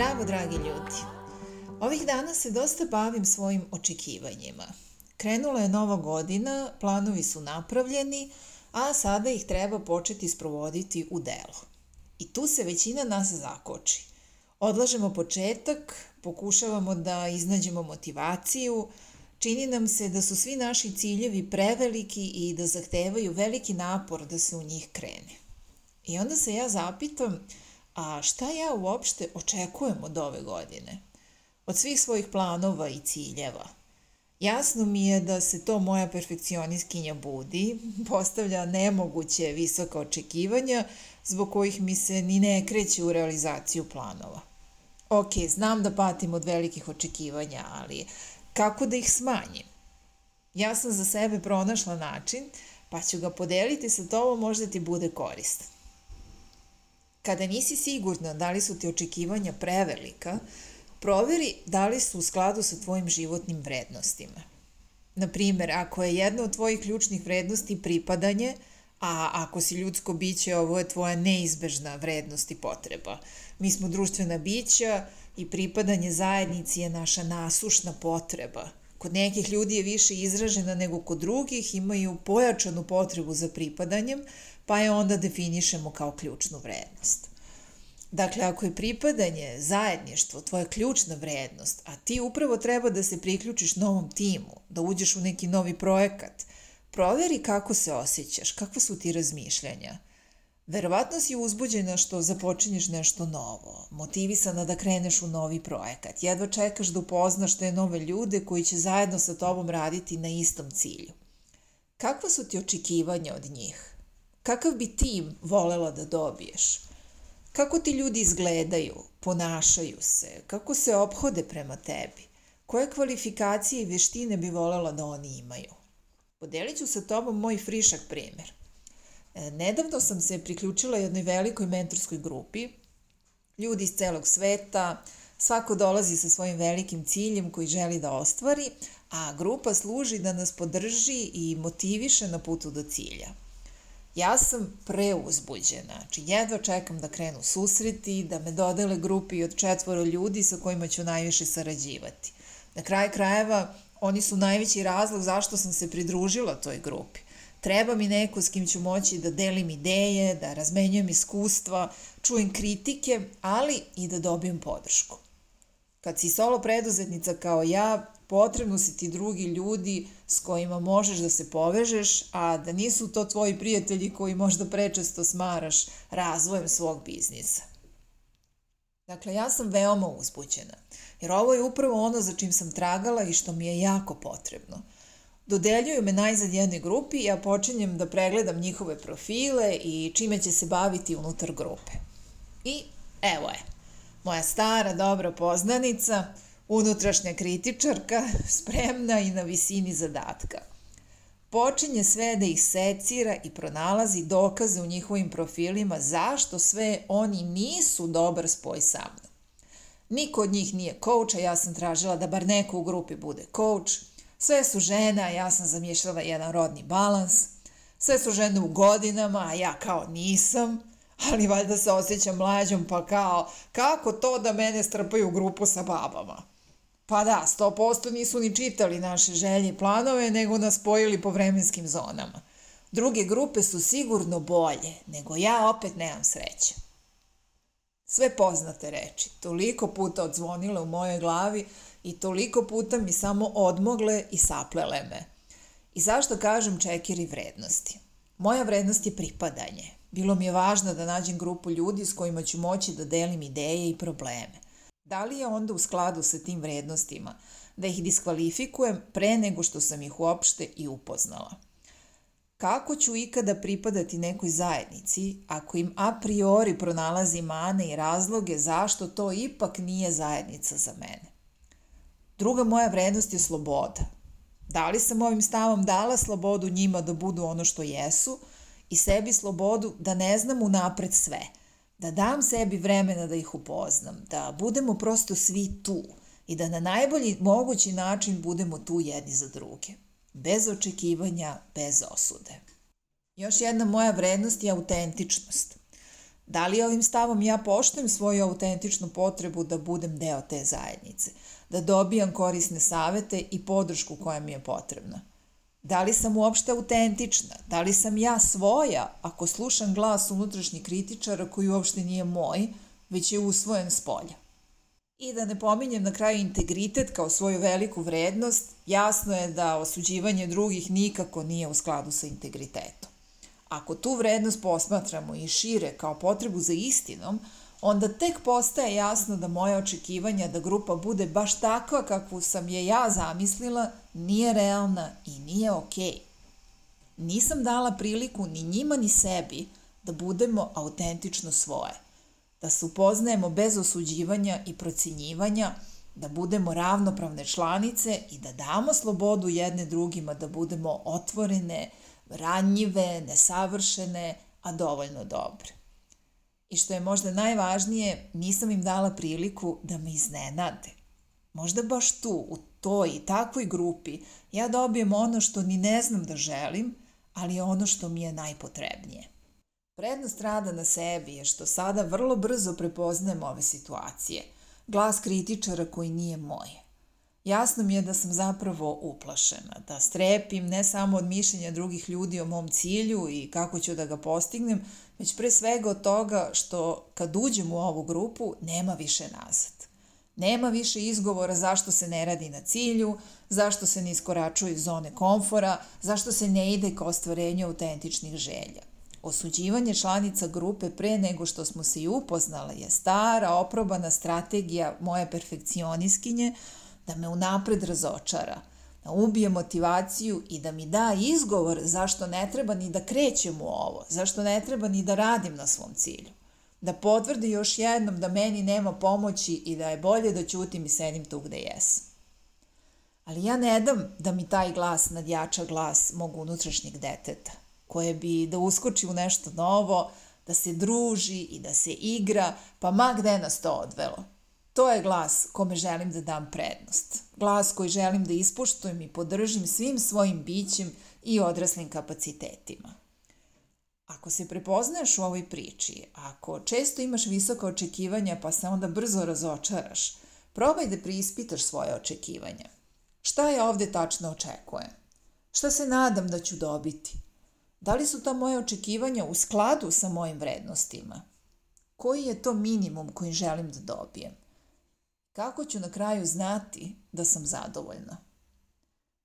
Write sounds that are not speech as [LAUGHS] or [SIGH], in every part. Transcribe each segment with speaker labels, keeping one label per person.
Speaker 1: Zdravo, dragi ljudi! Ovih dana se dosta bavim svojim očekivanjima. Krenula je nova godina, planovi su napravljeni, a sada ih treba početi sprovoditi u delo. I tu se većina nas zakoči. Odlažemo početak, pokušavamo da iznađemo motivaciju, čini nam se da su svi naši ciljevi preveliki i da zahtevaju veliki napor da se u njih krene. I onda se ja zapitam, A šta ja uopšte očekujem od ove godine? Od svih svojih planova i ciljeva. Jasno mi je da se to moja perfekcionistkinja budi, [LAUGHS] postavlja nemoguće visoka očekivanja zbog kojih mi se ni ne kreće u realizaciju planova. Ok, znam da patim od velikih očekivanja, ali kako da ih smanjim? Ja sam za sebe pronašla način, pa ću ga podeliti sa tobom, možda ti bude koristan. Kada nisi sigurna da li su ti očekivanja prevelika, proveri da li su u skladu sa tvojim životnim vrednostima. Na primer, ako je jedna od tvojih ključnih vrednosti pripadanje, a ako si ljudsko biće, ovo je tvoja neizbežna vrednost i potreba. Mi smo društvena bića i pripadanje zajednici je naša nasušna potreba. Kod nekih ljudi je više izražena nego kod drugih, imaju pojačanu potrebu za pripadanjem, pa je onda definišemo kao ključnu vrednost. Dakle, ako je pripadanje, zajedništvo, tvoja ključna vrednost, a ti upravo treba da se priključiš novom timu, da uđeš u neki novi projekat, proveri kako se osjećaš, kakva su ti razmišljanja. Verovatno si uzbuđena što započinješ nešto novo, motivisana da kreneš u novi projekat, jedva čekaš da upoznaš te nove ljude koji će zajedno sa tobom raditi na istom cilju. Kakva su ti očekivanja od njih? Kakav bi tim volela da dobiješ? Kako ti ljudi izgledaju, ponašaju se, kako se obhode prema tebi? Koje kvalifikacije i veštine bi volela da oni imaju? Podelit ću sa tobom moj frišak primer. E, nedavno sam se priključila jednoj velikoj mentorskoj grupi, ljudi iz celog sveta, svako dolazi sa svojim velikim ciljem koji želi da ostvari, a grupa služi da nas podrži i motiviše na putu do cilja. Ja sam preuzbuđena, znači jedva čekam da krenu susreti, da me dodele grupi od četvoro ljudi sa kojima ću najviše sarađivati. Na kraj krajeva, oni su najveći razlog zašto sam se pridružila toj grupi. Treba mi neko s kim ću moći da delim ideje, da razmenjujem iskustva, čujem kritike, ali i da dobijem podršku. Kad si solo preduzetnica kao ja, potrebno si ti drugi ljudi s kojima možeš da se povežeš, a da nisu to tvoji prijatelji koji možda prečesto smaraš razvojem svog biznisa. Dakle, ja sam veoma uzbuđena, jer ovo je upravo ono za čim sam tragala i što mi je jako potrebno. Dodeljuju me najzad jednoj grupi ja počinjem da pregledam njihove profile i čime će se baviti unutar grupe. I evo je, moja stara dobra poznanica – unutrašnja kritičarka, spremna i na visini zadatka. Počinje sve da ih secira i pronalazi dokaze u njihovim profilima zašto sve oni nisu dobar spoj sa mnom. Niko od njih nije coach, a ja sam tražila da bar neko u grupi bude coach. Sve su žene, a ja sam zamišljala jedan rodni balans. Sve su žene u godinama, a ja kao nisam. Ali valjda se osjećam mlađom, pa kao, kako to da mene strpaju u grupu sa babama? Pa da, 100% nisu ni čitali naše želje i planove, nego nas spojili po vremenskim zonama. Druge grupe su sigurno bolje, nego ja opet nemam sreće. Sve poznate reči, toliko puta odzvonile u mojoj glavi i toliko puta mi samo odmogle i saplele me. I zašto kažem čekeri vrednosti? Moja vrednost je pripadanje. Bilo mi je važno da nađem grupu ljudi s kojima ću moći da delim ideje i probleme. Da li je onda u skladu sa tim vrednostima da ih diskvalifikujem pre nego što sam ih uopšte i upoznala? Kako ću ikada pripadati nekoj zajednici ako im a priori pronalazi mane i razloge zašto to ipak nije zajednica za mene? Druga moja vrednost je sloboda. Da li sam ovim stavom dala slobodu njima da budu ono što jesu i sebi slobodu da ne znam unapred sve, da dam sebi vremena da ih upoznam, da budemo prosto svi tu i da na najbolji mogući način budemo tu jedni za druge bez očekivanja, bez osude. Još jedna moja vrednost je autentičnost. Da li ovim stavom ja poštujem svoju autentičnu potrebu da budem deo te zajednice, da dobijam korisne savete i podršku koja mi je potrebna? Da li sam uopšte autentična? Da li sam ja svoja ako slušam glas unutrašnjih kritičara koji uopšte nije moj, već je usvojen s polja? I da ne pominjem na kraju integritet kao svoju veliku vrednost, jasno je da osuđivanje drugih nikako nije u skladu sa integritetom. Ako tu vrednost posmatramo i šire kao potrebu za istinom, onda tek postaje jasno da moje očekivanja da grupa bude baš takva kakvu sam je ja zamislila nije realna i nije okej. Okay. Nisam dala priliku ni njima ni sebi da budemo autentično svoje – da se upoznajemo bez osuđivanja i procenjivanja, da budemo ravnopravne članice i da damo slobodu jedne drugima da budemo otvorene, ranjive, nesavršene, a dovoljno dobre. I što je možda najvažnije, nisam im dala priliku da me iznenade. Možda baš tu, u toj i takvoj grupi, ja dobijem ono što ni ne znam da želim, ali ono što mi je najpotrebnije. Prednost rada na sebi je što sada vrlo brzo prepoznajem ove situacije. Glas kritičara koji nije moj. Jasno mi je da sam zapravo uplašena, da strepim ne samo od mišljenja drugih ljudi o mom cilju i kako ću da ga postignem, već pre svega od toga što kad uđem u ovu grupu nema više nazad. Nema više izgovora zašto se ne radi na cilju, zašto se ne iskoračuje iz zone komfora, zašto se ne ide ka ostvarenju autentičnih želja. Osuđivanje članica grupe pre nego što smo se i upoznale je stara, oprobana strategija moje perfekcioniskinje da me unapred razočara, da ubije motivaciju i da mi da izgovor zašto ne treba ni da krećem u ovo, zašto ne treba ni da radim na svom cilju. Da potvrdi još jednom da meni nema pomoći i da je bolje da ćutim i sedim tu gde jesam. Ali ja ne dam da mi taj glas nadjača glas mog unutrašnjeg deteta koje bi da uskoči u nešto novo, da se druži i da se igra, pa ma gde nas to odvelo. To je glas kome želim da dam prednost. Glas koji želim da ispoštujem i podržim svim svojim bićem i odraslim kapacitetima. Ako se prepoznaješ u ovoj priči, ako često imaš visoka očekivanja pa se onda brzo razočaraš, probaj da preispitaš svoje očekivanja. Šta ja ovde tačno očekujem? Šta se nadam da ću dobiti? Da li su ta moje očekivanja u skladu sa mojim vrednostima? Koji je to minimum koji želim da dobijem? Kako ću na kraju znati da sam zadovoljna?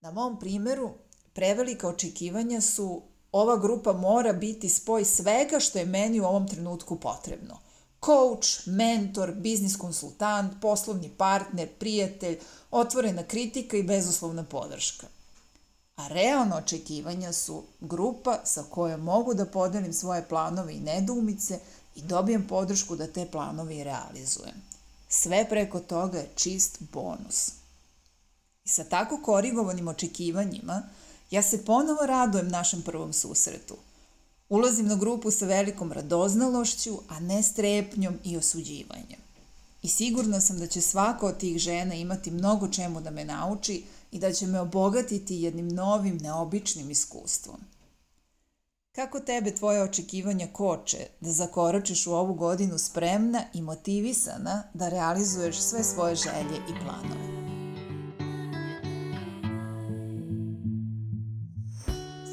Speaker 1: Na mom primeru, prevelika očekivanja su ova grupa mora biti spoj svega što je meni u ovom trenutku potrebno. Coach, mentor, biznis konsultant, poslovni partner, prijatelj, otvorena kritika i bezuslovna podrška a realno očekivanja su grupa sa kojom mogu da podelim svoje planove i nedumice i dobijem podršku da te planove i realizujem. Sve preko toga je čist bonus. I sa tako korigovanim očekivanjima, ja se ponovo radujem našem prvom susretu. Ulazim na grupu sa velikom radoznalošću, a ne strepnjom i osuđivanjem. I sigurna sam da će svaka od tih žena imati mnogo čemu da me nauči i da će me obogatiti jednim novim, neobičnim iskustvom. Kako tebe tvoje očekivanja koče da zakoračiš u ovu godinu spremna i motivisana da realizuješ sve svoje želje i planove?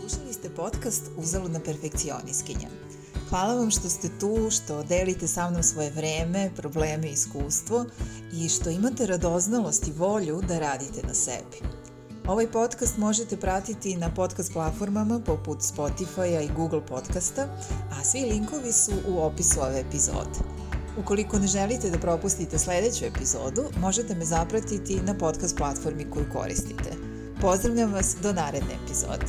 Speaker 1: Slušali ste podcast Uzaludna perfekcioniskinja. Hvala vam što ste tu, što delite sa mnom svoje vreme, probleme i iskustvo i što imate radoznalost i volju da radite na sebi. Ovaj podcast možete pratiti na podcast platformama poput Spotify-a i Google podcasta, a svi linkovi su u opisu ove epizode. Ukoliko ne želite da propustite sledeću epizodu, možete me zapratiti na podcast platformi koju koristite. Pozdravljam vas do naredne epizode.